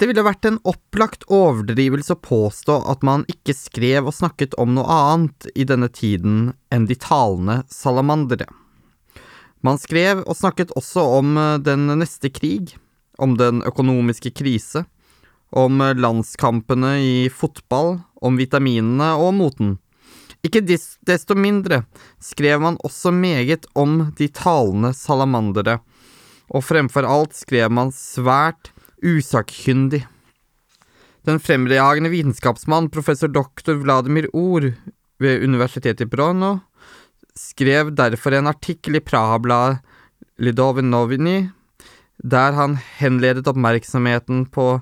Det ville vært en opplagt overdrivelse å påstå at man ikke skrev og snakket om noe annet i denne tiden enn de talende salamandere. Man skrev og snakket også om eh, den neste krig, om den økonomiske krise, om landskampene i fotball, om vitaminene og moten. Ikke desto mindre skrev man også meget om de talende salamandere, og fremfor alt skrev man svært usakkyndig. Den fremragende vitenskapsmann professor doktor Vladimir Ord ved Universitetet i Brno skrev derfor en artikkel i Praha-bladet Lidovinovini, der han henledet oppmerksomheten på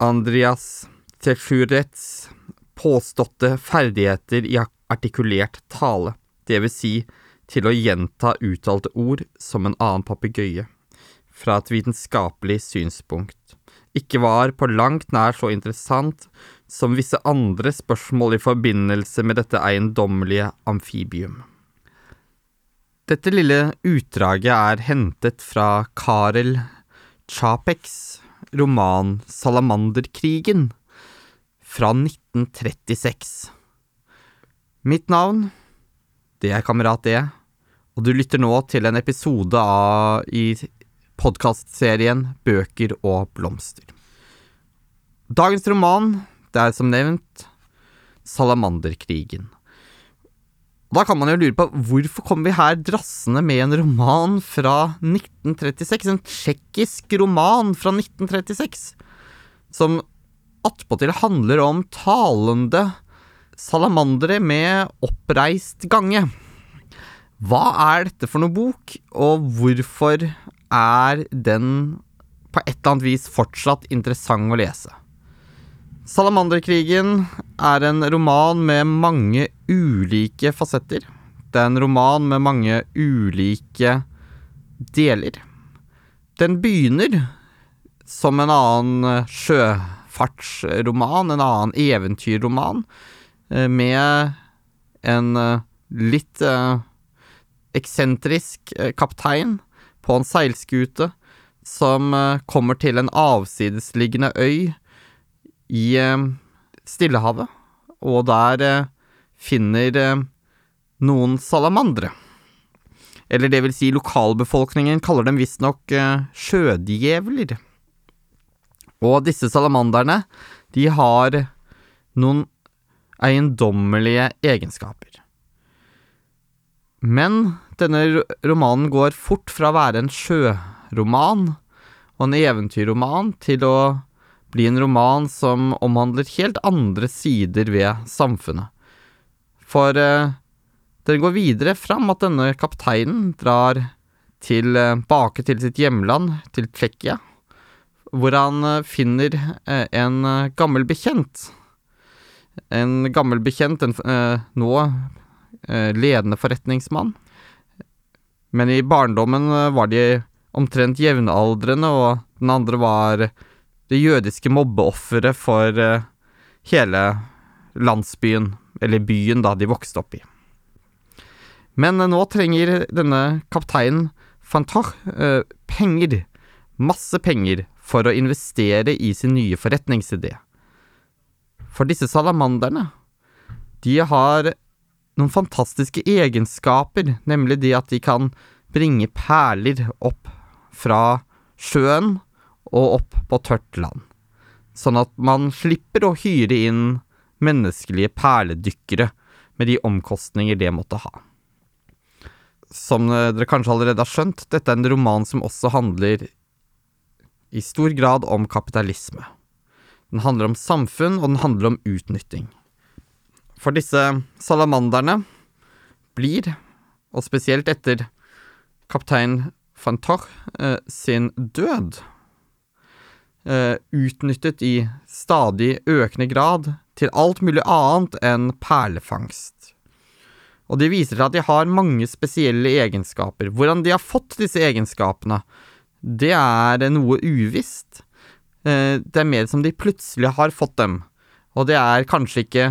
Andreas Tsjurets påståtte ferdigheter i artikulert tale, det vil si til å gjenta uttalte ord som en annen papegøye fra et vitenskapelig synspunkt, ikke var på langt nær så interessant som visse andre spørsmål i forbindelse med dette eiendommelige amfibium. Dette lille utdraget er hentet fra Karel Chapeks roman Salamanderkrigen fra 1936. Mitt navn, det er Kamerat E, og du lytter nå til en episode av i podkastserien Bøker og blomster. Dagens roman, det er som nevnt Salamanderkrigen. Da kan man jo lure på hvorfor kommer vi her drassende med en roman fra 1936? En tsjekkisk roman fra 1936, som attpåtil handler om talende salamandere med oppreist gange. Hva er dette for noe bok, og hvorfor er den på et eller annet vis fortsatt interessant å lese. Salamanderkrigen er en roman med mange ulike fasetter. Det er en roman med mange ulike deler. Den begynner som en annen sjøfartsroman, en annen eventyrroman, eh, med en eh, litt eh, eksentrisk kaptein på en seilskute som eh, kommer til en avsidesliggende øy i eh, Stillehavet, og der eh, finner noen salamandere. Eller det vil si, lokalbefolkningen kaller dem visstnok sjødjevler. Og disse salamanderne, de har noen eiendommelige egenskaper. Men denne romanen går fort fra å være en sjøroman og en eventyrroman til å bli en roman som omhandler helt andre sider ved samfunnet. For eh, den går videre fram at denne kapteinen drar tilbake til sitt hjemland, til Tsjekkia, hvor han eh, finner eh, en eh, gammel bekjent. En gammel bekjent, en eh, nå eh, ledende forretningsmann, men i barndommen eh, var de omtrent jevnaldrende, og den andre var det jødiske mobbeofferet for eh, hele landsbyen, eller byen, da de vokste opp i. Men eh, nå trenger denne kapteinen Fantach penger, masse penger, for å investere i sin nye forretningsidé. For disse salamanderne, de har noen fantastiske egenskaper, nemlig det at de kan bringe perler opp fra sjøen og opp på tørt land, sånn at man slipper å hyre inn menneskelige perledykkere med de omkostninger det måtte ha. Som dere kanskje allerede har skjønt, dette er en roman som også handler i stor grad om kapitalisme. Den handler om samfunn, og den handler om utnytting. For disse salamanderne blir, og spesielt etter kaptein van Torr eh, sin død, eh, utnyttet i stadig økende grad til alt mulig annet enn perlefangst. Og de viser seg at de har mange spesielle egenskaper. Hvordan de har fått disse egenskapene, det er noe uvisst. Eh, det er mer som de plutselig har fått dem, og det er kanskje ikke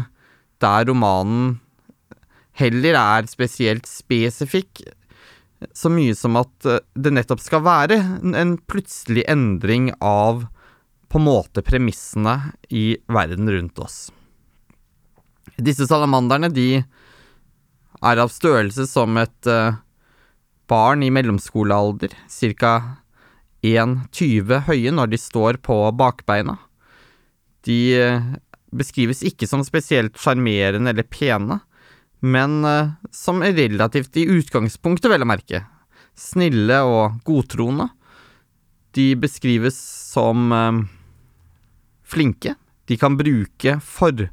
der romanen heller er spesielt spesifikk, så mye som at eh, det nettopp skal være en plutselig endring av på en måte premissene i verden rundt oss. Disse salamanderne de er av størrelse som et uh, barn i mellomskolealder, ca. 1,20 høye når de står på bakbeina. De uh, beskrives ikke som spesielt sjarmerende eller pene, men uh, som relativt i utgangspunktet, vel å merke, snille og godtroende. De beskrives som flinke. De kan bruke forbenene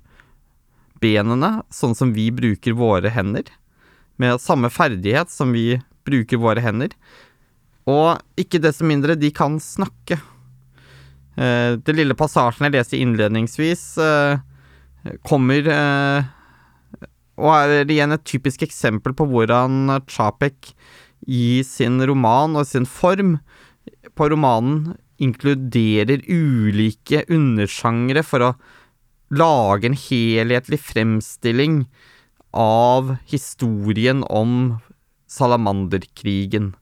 sånn som vi bruker våre hender, med samme ferdighet som vi bruker våre hender. Og ikke desto mindre, de kan snakke. Eh, det lille passasjen jeg leste innledningsvis, uh, kommer uh, og er igjen et typisk eksempel på hvordan Chapek i sin roman og sin form på romanen inkluderer ulike undersjangre for å lage en helhetlig fremstilling av historien om salamanderkrigen.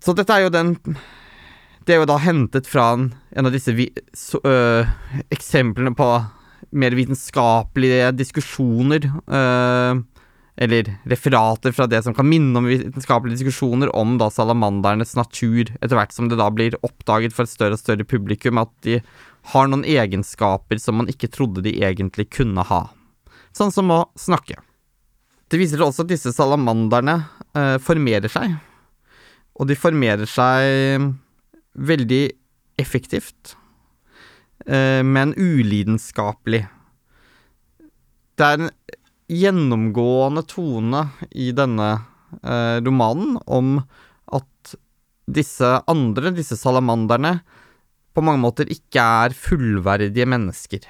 Så dette er jo den Det er jo da hentet fra en, en av disse vi, så, øh, eksemplene på mer vitenskapelige diskusjoner. Øh, eller referater fra det som kan minne om vitenskapelige diskusjoner om da salamandernes natur, etter hvert som det da blir oppdaget for et større og større publikum at de har noen egenskaper som man ikke trodde de egentlig kunne ha. Sånn som å snakke. Det viser også at disse salamanderne eh, formerer seg, og de formerer seg veldig effektivt, eh, men ulidenskapelig. Det er en gjennomgående tone i denne eh, romanen om at disse andre, disse salamanderne, på mange måter ikke er fullverdige mennesker.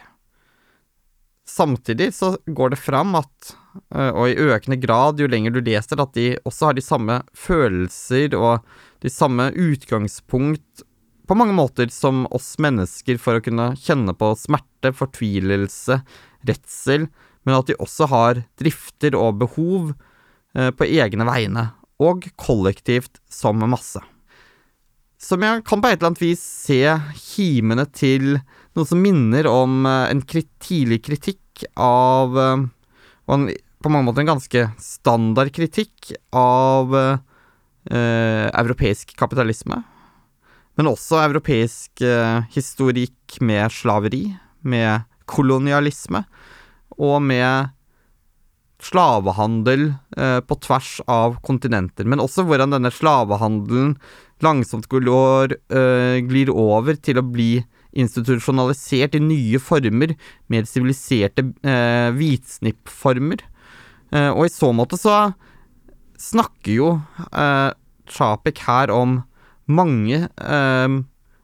Samtidig så går det fram at, eh, og i økende grad jo lenger du leser, at de også har de samme følelser og de samme utgangspunkt på mange måter som oss mennesker for å kunne kjenne på smerte, fortvilelse, redsel, men at de også har drifter og behov eh, på egne vegne, og kollektivt som masse. Som jeg kan på et eller annet vis se kimene til noe som minner om eh, en tidlig kritikk av eh, Og på mange måter en ganske standard kritikk av eh, europeisk kapitalisme. Men også europeisk eh, historikk med slaveri, med kolonialisme, og med slavehandel eh, på tvers av kontinenter, men også hvordan denne slavehandelen langsomt går, eh, glir over til å bli institusjonalisert i nye former, mer siviliserte eh, hvitsnippformer. Eh, og i så måte så snakker jo eh, Chapek her om mange eh,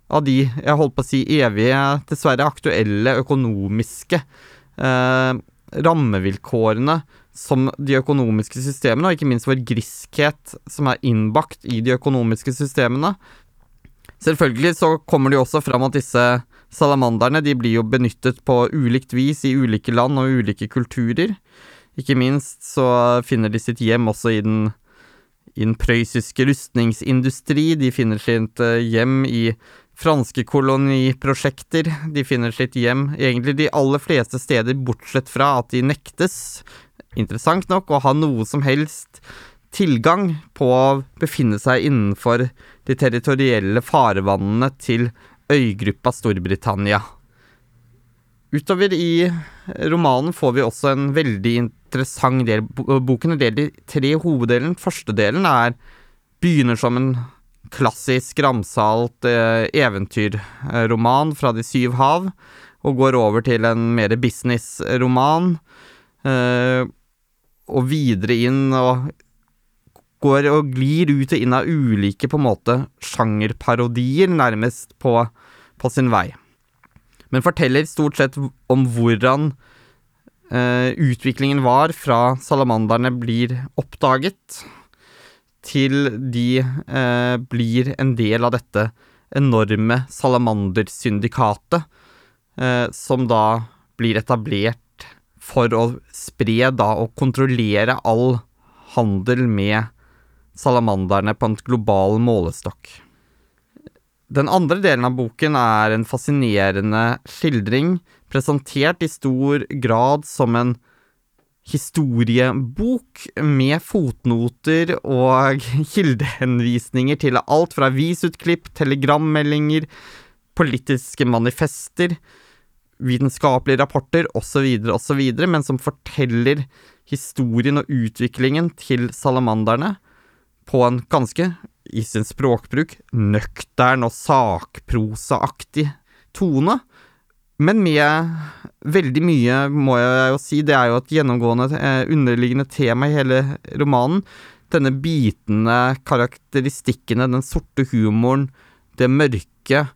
av de, jeg holdt på å si evige, dessverre aktuelle økonomiske eh, rammevilkårene som de økonomiske systemene, og ikke minst vår griskhet som er innbakt i de økonomiske systemene. Selvfølgelig så kommer det jo også fram at disse salamanderne de blir jo benyttet på ulikt vis i ulike land og ulike kulturer. Ikke minst så finner de sitt hjem også i den, i den prøyssiske rustningsindustri. De finner sitt eh, hjem i franske koloniprosjekter. De finner sitt hjem egentlig de aller fleste steder, bortsett fra at de nektes, interessant nok, å ha noe som helst tilgang på å befinne seg innenfor de territorielle farvannene til øygruppa Storbritannia. Utover i romanen får vi også en veldig interessant del. Boken er delt i tre hoveddeler. Første delen er begynner som en klassisk ramsalt eh, eventyrroman fra De syv hav, og går over til en mer businessroman, eh, og videre inn og går og glir ut og inn av ulike på en måte sjangerparodier, nærmest på, på sin vei. Men forteller stort sett om hvordan utviklingen var fra salamanderne blir oppdaget, til de eh, blir en del av dette enorme salamandersyndikatet, eh, som da blir etablert for å spre da og kontrollere all handel med salamanderne på en global målestokk. Den andre delen av boken er en fascinerende skildring, presentert i stor grad som en historiebok med fotnoter og kildehenvisninger til alt fra avisutklipp, telegrammeldinger, politiske manifester, vitenskapelige rapporter osv., osv., men som forteller historien og utviklingen til salamanderne på en ganske, i sin språkbruk, nøktern og sakprosaaktig tone. Men med veldig mye, må jeg jo si, det er jo et gjennomgående eh, underliggende tema i hele romanen. Denne bitende karakteristikkene, den sorte humoren, det mørke,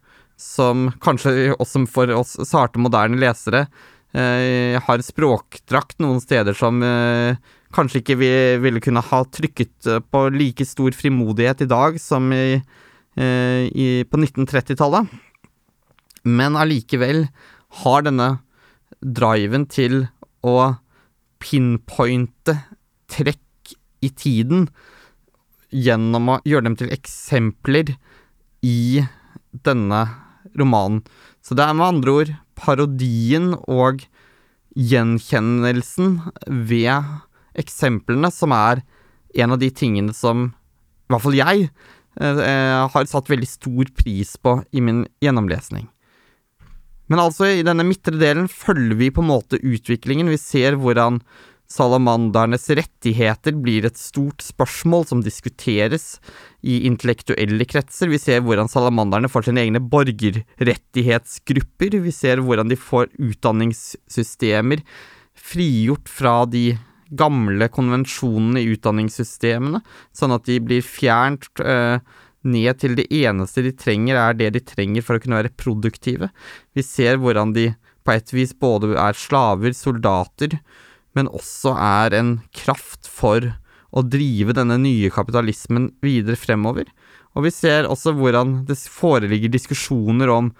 som kanskje også for oss sarte, moderne lesere eh, har språkdrakt noen steder som eh, kanskje ikke vi ville kunne ha trykket eh, på like stor frimodighet i dag som i, eh, i, på 1930-tallet. Men allikevel har denne driven til å pinpointe trekk i tiden gjennom å gjøre dem til eksempler i denne romanen. Så det er med andre ord parodien og gjenkjennelsen ved eksemplene som er en av de tingene som i hvert fall jeg eh, har satt veldig stor pris på i min gjennomlesning. Men altså, i denne midtre delen følger vi på en måte utviklingen. Vi ser hvordan salamandernes rettigheter blir et stort spørsmål som diskuteres i intellektuelle kretser. Vi ser hvordan salamanderne får sine egne borgerrettighetsgrupper. Vi ser hvordan de får utdanningssystemer frigjort fra de gamle konvensjonene i utdanningssystemene, sånn at de blir fjernt øh, ned til det eneste de trenger, er det de trenger for å kunne være produktive. Vi ser hvordan de på et vis både er slaver, soldater, men også er en kraft for å drive denne nye kapitalismen videre fremover. Og vi ser også hvordan det foreligger diskusjoner om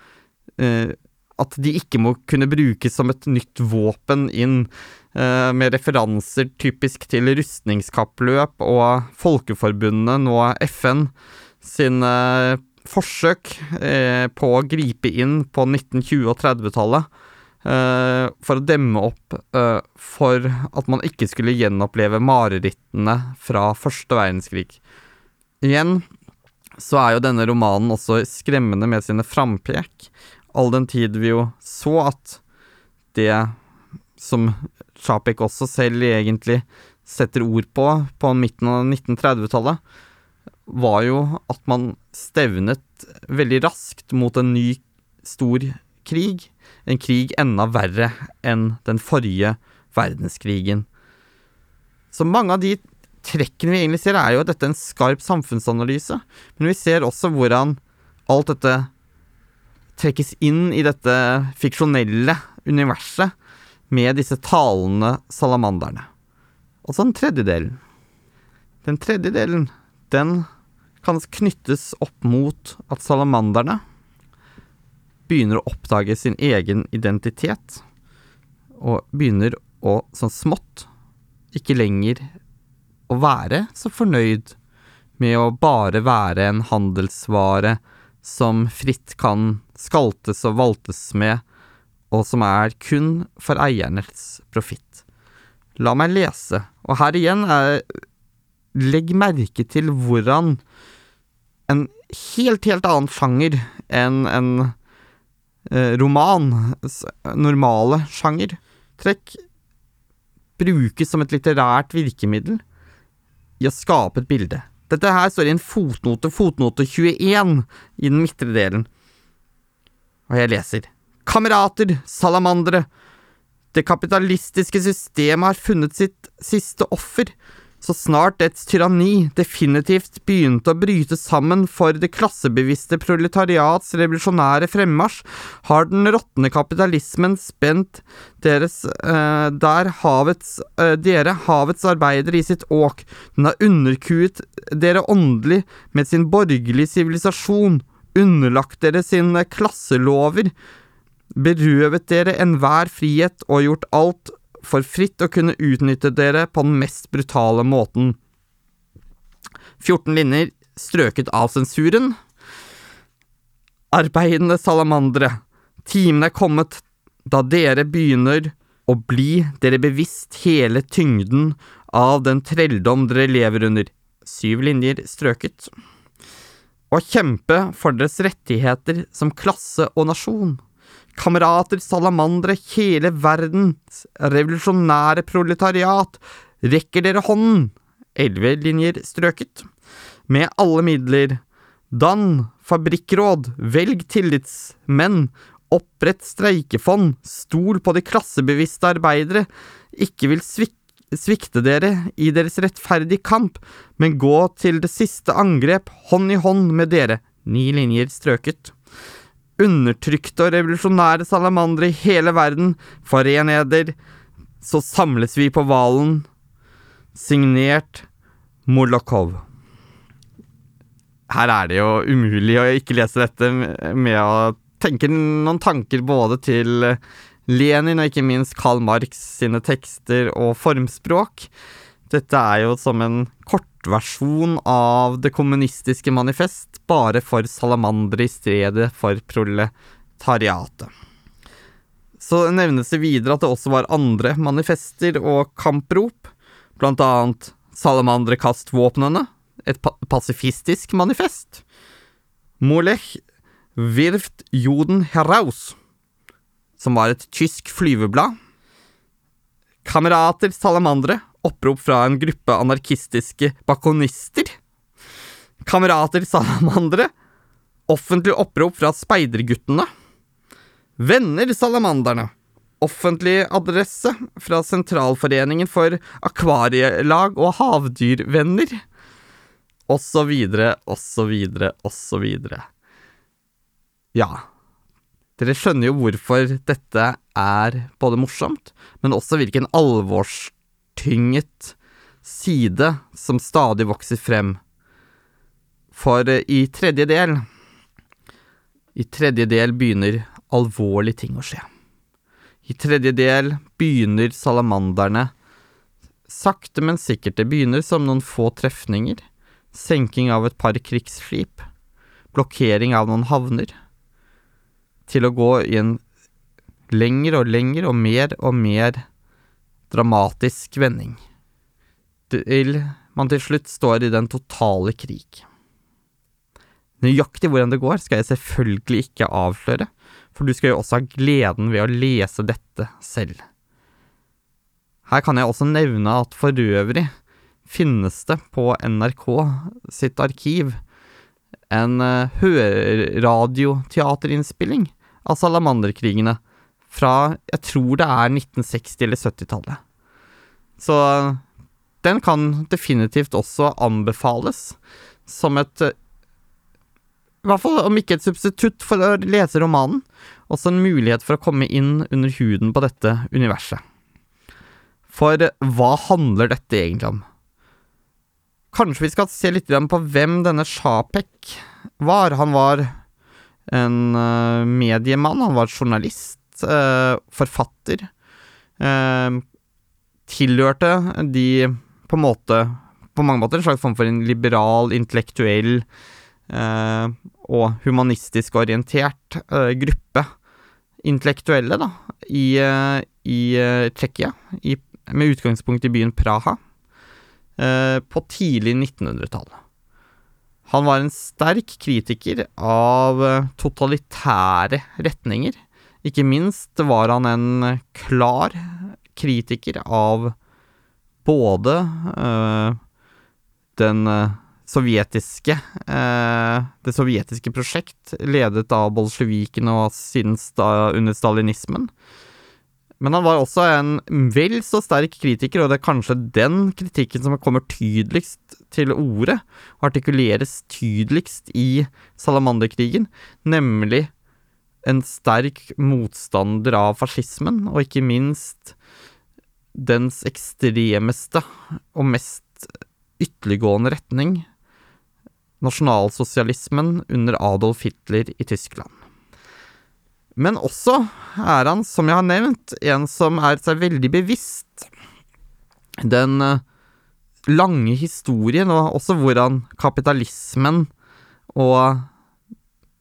eh, at de ikke må kunne brukes som et nytt våpen inn, eh, med referanser typisk til rustningskappløp og Folkeforbundet, nå FN, sin eh, forsøk eh, på å gripe inn på 1920- og 30-tallet Uh, for å demme opp for at man ikke skulle gjenoppleve marerittene fra første verdenskrig. Igjen så er jo denne romanen også skremmende med sine frampek, all den tid vi jo så at det som Chapek også selv egentlig setter ord på på midten av 1930-tallet, var jo at man stevnet veldig raskt mot en ny stor krig en krig enda verre enn den forrige verdenskrigen. Så mange av de trekkene vi egentlig ser, er jo at dette er en skarp samfunnsanalyse, men vi ser også hvordan alt dette trekkes inn i dette fiksjonelle universet med disse talende salamanderne. Og så den tredje delen. Den tredje delen, den kan knyttes opp mot at salamanderne begynner å oppdage sin egen identitet, og begynner å, sånn smått, ikke lenger å være så fornøyd med å bare være en handelsvare som fritt kan skaltes og valtes med, og som er kun for eiernes profitt. La meg lese, og her igjen er Legg merke til hvordan en helt, helt annen sjanger enn en eh, roman, normale sjangertrekk, brukes som et litterært virkemiddel i å skape et bilde. Dette her står i en fotnote, fotnote 21, i den midtre delen. Og jeg leser. Kamerater, salamandere, det kapitalistiske systemet har funnet sitt siste offer. Så snart dets tyranni definitivt begynte å bryte sammen for det klassebevisste proletariats revolusjonære fremmarsj, har den råtne kapitalismen spent deres uh, der havets uh, dere havets arbeidere i sitt åk, den har underkuet dere åndelig med sin borgerlige sivilisasjon, underlagt dere sine klasselover, berøvet dere enhver frihet og gjort alt for fritt å kunne utnytte dere på den mest brutale måten. 14 linjer strøket av sensuren. Arbeidende salamandere, timen er kommet da dere begynner å bli dere bevisst hele tyngden av den trelldom dere lever under. Syv linjer strøket. Å kjempe for deres rettigheter som klasse og nasjon. Kamerater, salamandere, hele verdens revolusjonære proletariat, rekker dere hånden? Elleve linjer strøket. Med alle midler. Dan, fabrikkråd, velg tillitsmenn, opprett streikefond, stol på de klassebevisste arbeidere, ikke vil svik svikte dere i deres rettferdige kamp, men gå til det siste angrep, hånd i hånd med dere. Ni linjer strøket. Undertrykte og revolusjonære salamandere i hele verden, foren eder, så samles vi på hvalen. Signert Molokov. Her er det jo umulig å ikke lese dette med å tenke noen tanker både til Lenin og ikke minst Karl Marx sine tekster og formspråk. Dette er jo som en kortversjon av Det kommunistiske manifest, bare for salamandere i stedet for proletariatet. Så nevnes det videre at det også var andre manifester og kamprop, blant annet salamandrekastvåpnene, kast våpnene, et pasifistisk manifest. Molech wirft Joden heraus, som var et tysk flyveblad. Kamerater salamandere, opprop fra en gruppe anarkistiske bakonister. Kamerater salamandere, offentlig opprop fra speiderguttene. Venner salamanderne, offentlig adresse fra Sentralforeningen for akvarielag og havdyrvenner og så videre, og så videre, og så videre. Ja, dere skjønner jo hvorfor dette er både morsomt, men også hvilken alvorstynget side som stadig vokser frem. For i tredje del I tredje del begynner alvorlige ting å skje. I tredje del begynner salamanderne sakte, men sikkert. Det begynner som noen få trefninger senking av et par krigsskip, blokkering av noen havner, til å gå i en lengre og lengre og mer og mer dramatisk vending, til man til slutt står i den totale krig. Nøyaktig hvordan det går, skal jeg selvfølgelig ikke avsløre, for du skal jo også ha gleden ved å lese dette selv. Her kan jeg også nevne at for øvrig finnes det på NRK sitt arkiv en uh, hørradioteaterinnspilling av salamanderkrigene fra jeg tror det er 1960- eller 70-tallet. Så den kan definitivt også anbefales som et I hvert fall om ikke et substitutt for å lese romanen, også en mulighet for å komme inn under huden på dette universet. For hva handler dette egentlig om? Kanskje vi skal se litt på hvem denne Sjapek var. Han var en uh, mediemann, han var journalist, forfatter. Uh, tilhørte de på en måte På mange måter en slags form for en liberal, intellektuell og humanistisk orientert gruppe intellektuelle, da, i, i Tsjekkia, med utgangspunkt i byen Praha. Eh, på tidlig 1900-tall. Han var en sterk kritiker av eh, totalitære retninger. Ikke minst var han en klar kritiker av både øh, den sovjetiske øh, Det sovjetiske prosjekt, ledet av bolsjevikene og siden under stalinismen, men han var også en vel så sterk kritiker, og det er kanskje den kritikken som kommer tydeligst til orde, og artikuleres tydeligst i salamanderkrigen, nemlig en sterk motstander av fascismen, og ikke minst dens ekstremeste og mest ytterliggående retning, nasjonalsosialismen under Adolf Hitler i Tyskland. Men også er han, som jeg har nevnt, en som er seg veldig bevisst den eh, lange historien, og også hvordan kapitalismen og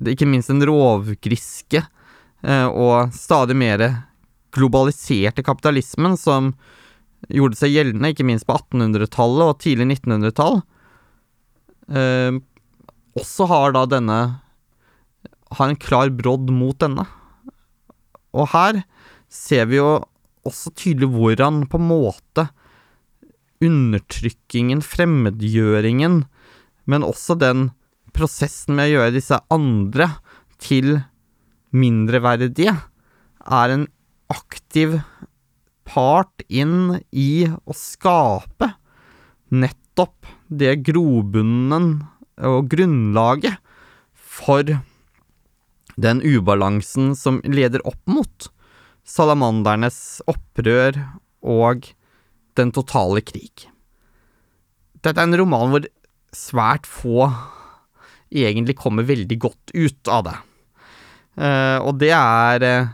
ikke minst den rovgriske eh, og stadig mer globaliserte kapitalismen som gjorde seg gjeldende, ikke minst på 1800-tallet og tidlig 1900-tall, eh, også har da denne Har en klar brodd mot denne. Og her ser vi jo også tydelig hvordan på en måte undertrykkingen, fremmedgjøringen, men også den prosessen med å gjøre disse andre til mindreverdige, er en aktiv part inn i å skape nettopp det grobunnen og grunnlaget for den ubalansen som leder opp mot salamandernes opprør og den totale krig. Dette er en roman hvor svært få egentlig kommer veldig godt ut av det. Uh, og det er uh,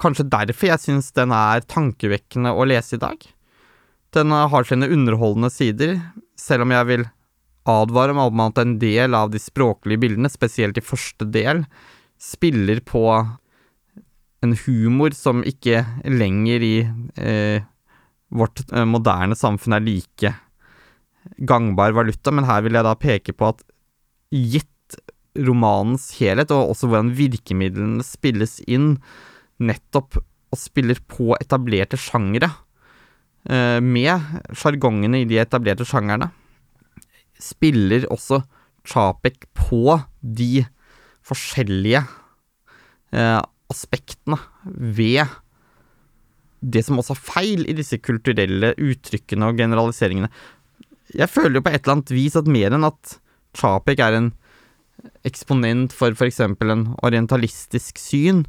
kanskje derfor jeg syns den er tankevekkende å lese i dag. Den uh, har sine underholdende sider, selv om jeg vil advare om at en del av de språklige bildene, spesielt i første del, spiller på en humor som ikke lenger i vårt moderne samfunn er like gangbar valuta, men her vil jeg da peke på at gitt romanens helhet, og også hvordan virkemidlene spilles inn, nettopp og spiller på etablerte sjangere, eh, med sjargongene i de etablerte sjangerne, spiller også Chapek på de forskjellige eh, aspektene ved det som også er feil i disse kulturelle uttrykkene og generaliseringene. Jeg føler jo på et eller annet vis at mer enn at Chapek er en eksponent for f.eks. en orientalistisk syn,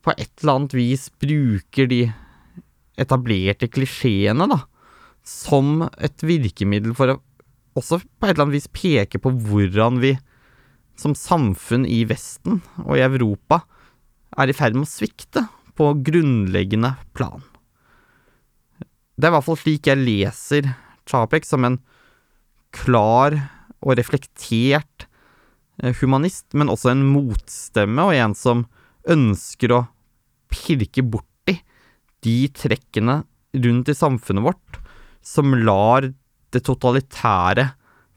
på et eller annet vis bruker de etablerte klisjeene, da, som et virkemiddel for å også på et eller annet vis peke på hvordan vi som samfunn i Vesten og i Europa er i ferd med å svikte på grunnleggende plan. Det er i hvert fall slik jeg leser Chapek, som en klar og reflektert humanist, men også en motstemme, og en som ønsker å pirke borti de trekkene rundt i samfunnet vårt som lar det totalitære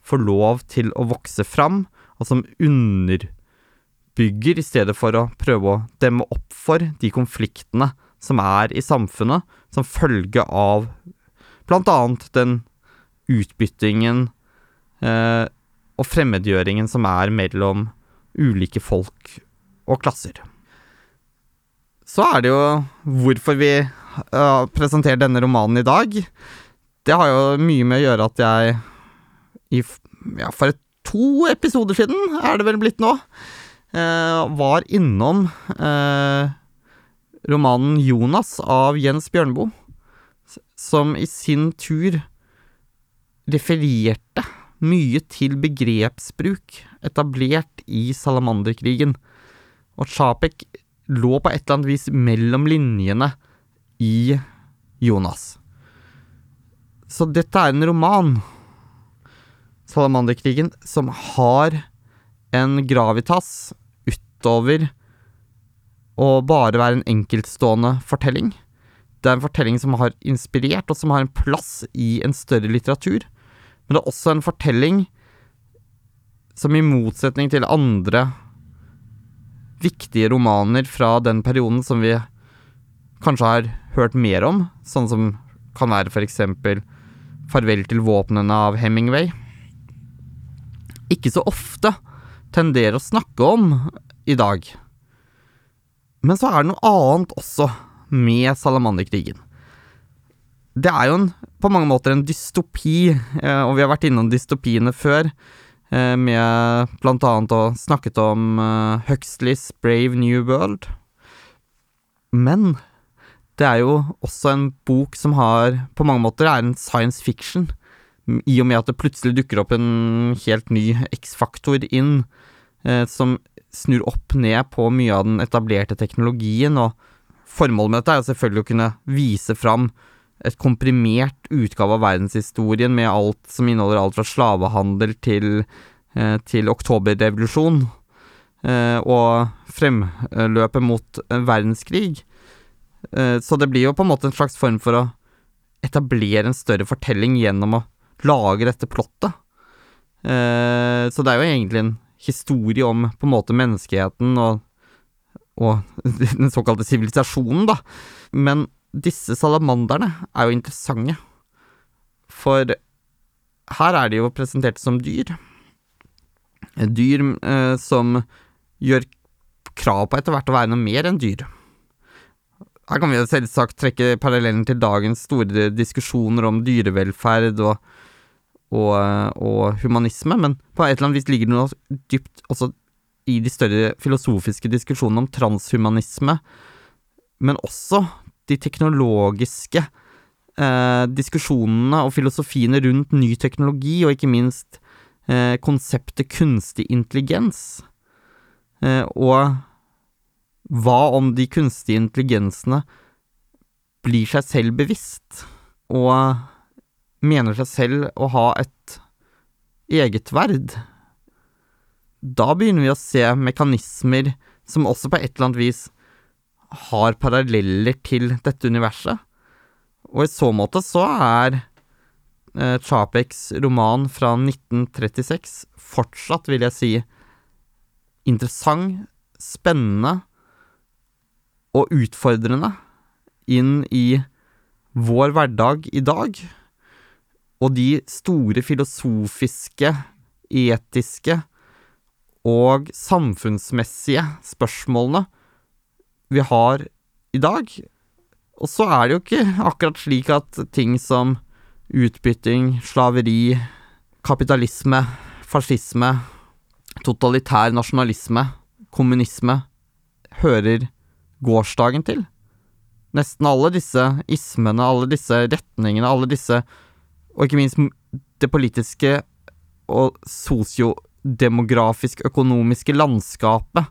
få lov til å vokse fram, og som underbygger i stedet for å prøve å demme opp for de konfliktene som er i samfunnet, som følge av blant annet den utbyttingen eh, og fremmedgjøringen som er mellom ulike folk og klasser. Så er det jo hvorfor vi uh, presenterer denne romanen i dag. Det har jo mye med å gjøre at jeg i ja, for to episoder siden, er det vel blitt nå, uh, var innom uh, romanen 'Jonas' av Jens Bjørneboe, som i sin tur refererte mye til begrepsbruk etablert i salamanderkrigen, og Chapek lå på et eller annet vis mellom linjene i Jonas. Så dette er en roman, Salamanderkrigen, som har en gravitas utover å bare være en enkeltstående fortelling. Det er en fortelling som har inspirert, og som har en plass i en større litteratur men det er også en fortelling som i motsetning til andre viktige romaner fra den perioden som vi kanskje har hørt mer om, sånn som kan være eksempel Farvel til våpnene av Hemingway, ikke så ofte tenderer å snakke om i dag. Men så er det noe annet også med Salamanderkrigen det er jo en, på mange måter en dystopi, eh, og vi har vært innom dystopiene før, eh, med blant annet og snakket om eh, Huxleys Brave New World. Men det er jo også en bok som har, på mange måter, er en science fiction, i og med at det plutselig dukker opp en helt ny X-faktor inn, som snur opp ned på mye av den etablerte teknologien, og formålet med dette er jo selvfølgelig å kunne vise fram et komprimert utgave av verdenshistorien med alt som inneholder alt fra slavehandel til, eh, til oktoberrevolusjon. eh, og fremløpet mot verdenskrig. Eh, så det blir jo på en måte en slags form for å etablere en større fortelling gjennom å lage dette plottet. Så det er jo egentlig en historie om på en måte menneskeheten og, og den såkalte sivilisasjonen, da. Men disse salamanderne er jo interessante, for her er de jo presentert som dyr. Dyr eh, som gjør krav på etter hvert å være noe mer enn dyr. Her kan vi selvsagt trekke parallellen til dagens store diskusjoner om dyrevelferd og, og, og, humanisme, men på et eller annet vis ligger det noe dypt også i de større filosofiske diskusjonene om transhumanisme, men også de teknologiske eh, diskusjonene og filosofiene rundt ny teknologi, og ikke minst eh, konseptet kunstig intelligens. Eh, og hva om de kunstige intelligensene blir seg selv bevisst, og mener seg selv å ha et eget verd? Da begynner vi å se mekanismer som også på et eller annet vis har paralleller til dette universet. Og i så måte så er eh, Chapeks roman fra 1936 fortsatt, vil jeg si, interessant, spennende og utfordrende inn i vår hverdag i dag, og de store filosofiske, etiske og samfunnsmessige spørsmålene vi har i dag. Og så er det jo ikke akkurat slik at ting som utbytting, slaveri, kapitalisme, fascisme, totalitær nasjonalisme, kommunisme hører gårsdagen til. Nesten alle disse ismene, alle disse retningene, alle disse Og ikke minst det politiske og sosiodemografisk økonomiske landskapet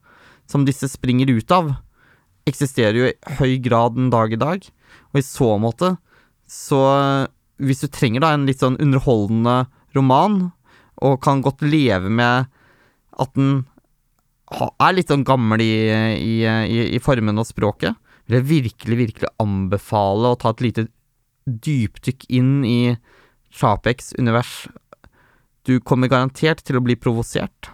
som disse springer ut av, eksisterer jo i høy grad den dag i dag. Og i så måte, så Hvis du trenger da en litt sånn underholdende roman, og kan godt leve med at den er litt sånn gammel i, i, i, i formen og språket, vil jeg virkelig, virkelig anbefale å ta et lite dypdykk inn i Chapeks univers. Du kommer garantert til å bli provosert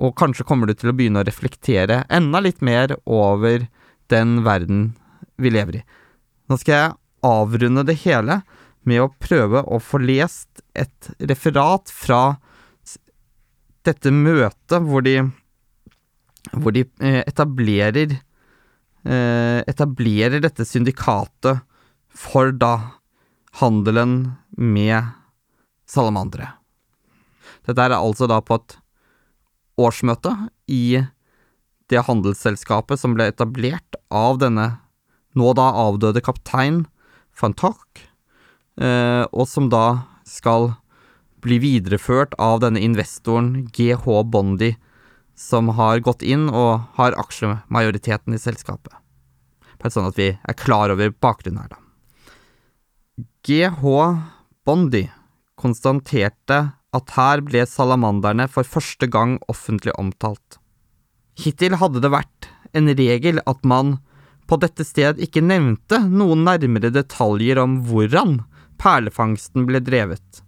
og kanskje kommer du til å begynne å reflektere enda litt mer over den verden vi lever i. Nå skal jeg avrunde det hele med å prøve å få lest et referat fra dette møtet hvor de hvor de eh, etablerer eh, etablerer dette syndikatet for da handelen med salamandere. Dette er altså da på et årsmøte i det handelsselskapet som ble etablert av denne nå da avdøde kaptein van Tock, eh, og som da skal bli videreført av denne investoren GH Bondi, som har gått inn og har aksjemajoriteten i selskapet. Bare sånn at vi er klar over bakgrunnen her, da. GH Bondi konstaterte at her ble salamanderne for første gang offentlig omtalt. Hittil hadde det vært en regel at man på dette sted ikke nevnte noen nærmere detaljer om hvordan perlefangsten ble drevet.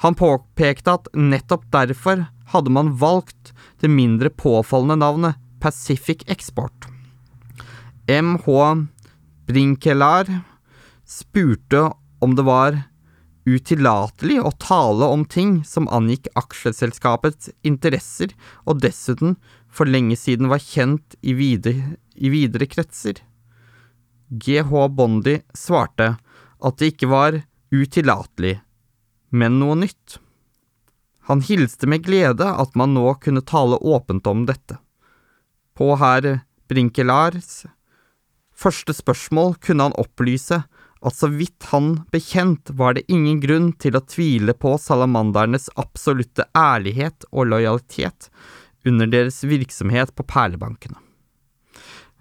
Han påpekte at nettopp derfor hadde man valgt det mindre påfallende navnet Pacific Export. MH Brinkelar spurte om det var utillatelig å tale om ting som angikk aksjeselskapets interesser, og dessuten for lenge siden var kjent i videre, i videre kretser. GH Bondi svarte at det ikke var utillatelig, men noe nytt. Han hilste med glede at man nå kunne tale åpent om dette. På herr Brinkelars første spørsmål kunne han opplyse at så vidt han bekjent var det ingen grunn til å tvile på salamandernes absolutte ærlighet og lojalitet under deres virksomhet på perlebankene.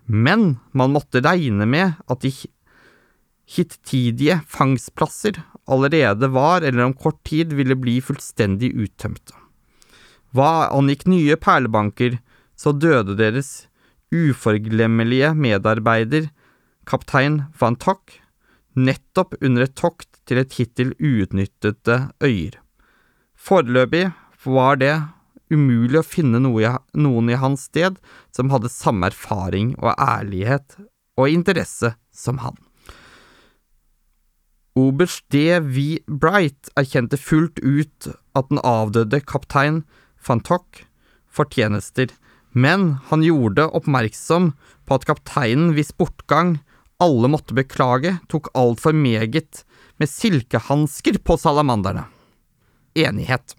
Men man måtte regne med at de hittidige fangstplasser allerede var eller om kort tid ville bli fullstendig uttømte. Hva angikk nye perlebanker, så døde deres uforglemmelige medarbeider, kaptein van Tock, nettopp under et tokt til et hittil uutnyttede øyer. Foreløpig var det umulig å finne noen i hans sted som hadde samme erfaring og ærlighet og interesse som han. Oberst D. V. Bright erkjente fullt ut at den avdøde kaptein van Tock fortjenester, men han gjorde oppmerksom på at kapteinen hvis bortgang alle måtte beklage, tok altfor meget med silkehansker på salamanderne. Enighet.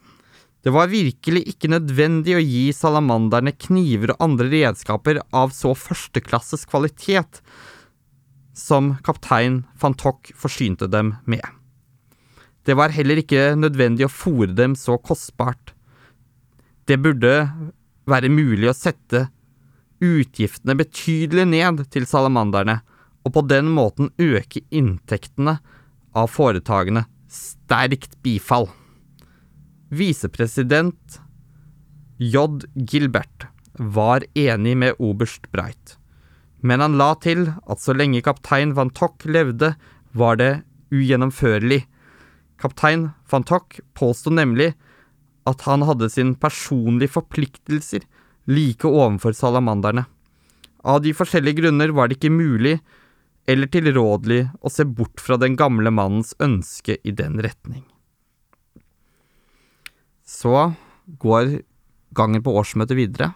Det var virkelig ikke nødvendig å gi salamanderne kniver og andre redskaper av så førsteklasses kvalitet som kaptein van Tock forsynte dem med. Det var heller ikke nødvendig å fòre dem så kostbart. Det burde være mulig å sette utgiftene betydelig ned til salamanderne, og på den måten øke inntektene av foretakene. Sterkt bifall. Visepresident J. Gilbert var enig med oberst Breit, men han la til at så lenge kaptein van Tock levde, var det ugjennomførlig. Kaptein van Tock påsto nemlig at han hadde sine personlige forpliktelser like overfor salamanderne. Av de forskjellige grunner var det ikke mulig eller tilrådelig å se bort fra den gamle mannens ønske i den retning. Så går gangen på årsmøtet videre,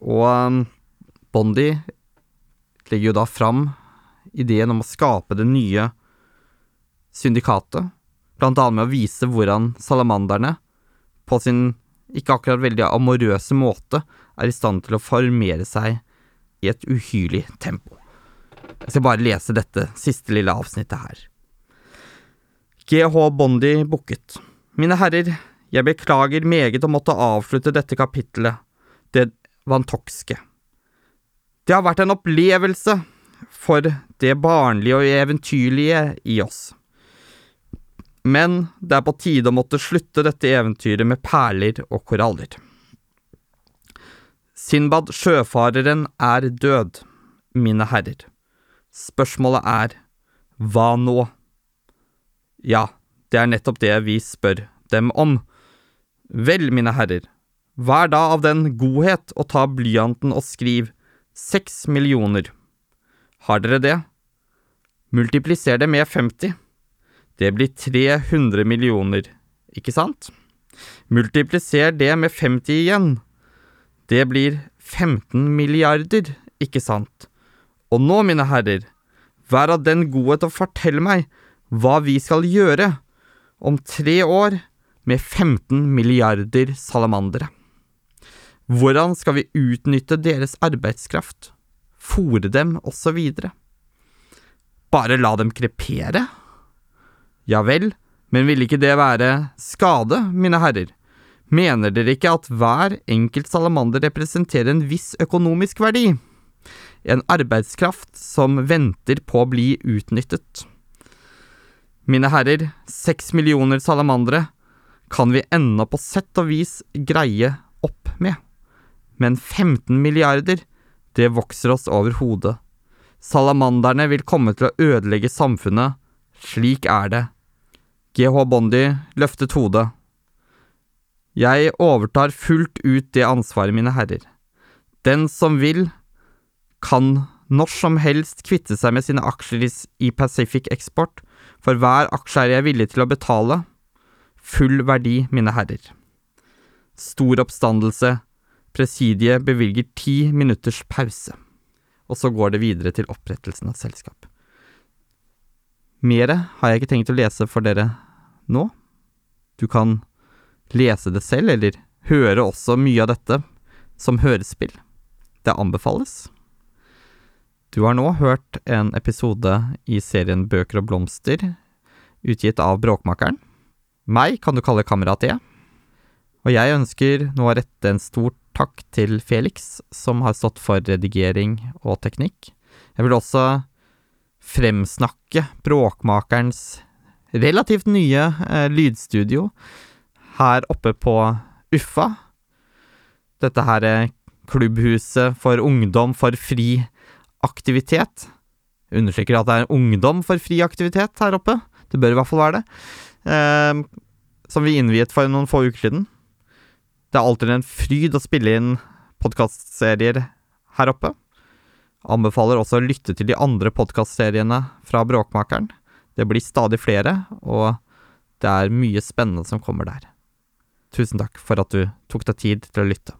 og um, Bondi legger jo da fram ideen om å skape det nye syndikatet, blant annet med å vise hvordan salamanderne, på sin ikke akkurat veldig amorøse måte, er i stand til å formere seg i et uhyrlig tempo. Jeg skal bare lese dette siste lille avsnittet her. GH Bondi bukket. Mine herrer, jeg beklager meget å måtte avslutte dette kapittelet, det vantokske. Det har vært en opplevelse for det barnlige og eventyrlige i oss. Men det er på tide å måtte slutte dette eventyret med perler og koraller. Sinbad sjøfareren er død, mine herrer. Spørsmålet er hva nå? Ja, det er nettopp det vi spør dem om. Vel, mine herrer, hva er da av den godhet å ta blyanten og skriv seks millioner. Har dere det? Multipliser det med 50. Det blir 300 millioner, ikke sant? Multipliser det med 50 igjen. Det blir 15 milliarder, ikke sant? Og nå, mine herrer, vær av den godhet å fortelle meg hva vi skal gjøre om tre år med 15 milliarder salamandere. Hvordan skal vi utnytte deres arbeidskraft, fòre dem osv.? Bare la dem krepere? Ja vel, men ville ikke det være skade, mine herrer? Mener dere ikke at hver enkelt salamander representerer en viss økonomisk verdi? En arbeidskraft som venter på å bli utnyttet. Mine herrer, seks millioner salamandere kan vi ennå på sett og vis greie opp med, men 15 milliarder, det vokser oss over hodet. Salamanderne vil komme til å ødelegge samfunnet, slik er det. GH Bondi løftet hodet. Jeg overtar fullt ut det ansvaret, mine herrer. Den som vil, kan når som helst kvitte seg med sine aksjer i Pacific Export, for hver aksje er jeg villig til å betale. Full verdi, mine herrer. Stor oppstandelse. Presidiet bevilger ti minutters pause. Og så går det videre til opprettelsen av selskap. Mere har jeg ikke tenkt å lese for dere nå. Du kan lese det selv, eller høre også mye av dette som hørespill. Det anbefales. Du har nå hørt en episode i serien Bøker og blomster, utgitt av Bråkmakeren. Meg kan du kalle Kamerat E. Og jeg ønsker nå å rette en stor takk til Felix, som har stått for redigering og teknikk. Jeg vil også fremsnakke Bråkmakerens relativt nye eh, lydstudio her oppe på Uffa, dette her er klubbhuset for ungdom for fri aktivitet. Jeg understreker at det er ungdom for fri aktivitet her oppe. Det bør i hvert fall være det. Eh, som vi innviet for noen få uker siden. Det er alltid en fryd å spille inn podkastserier her oppe. Anbefaler også å lytte til de andre podkastseriene fra Bråkmakeren. Det blir stadig flere, og det er mye spennende som kommer der. Tusen takk for at du tok deg tid til å lytte.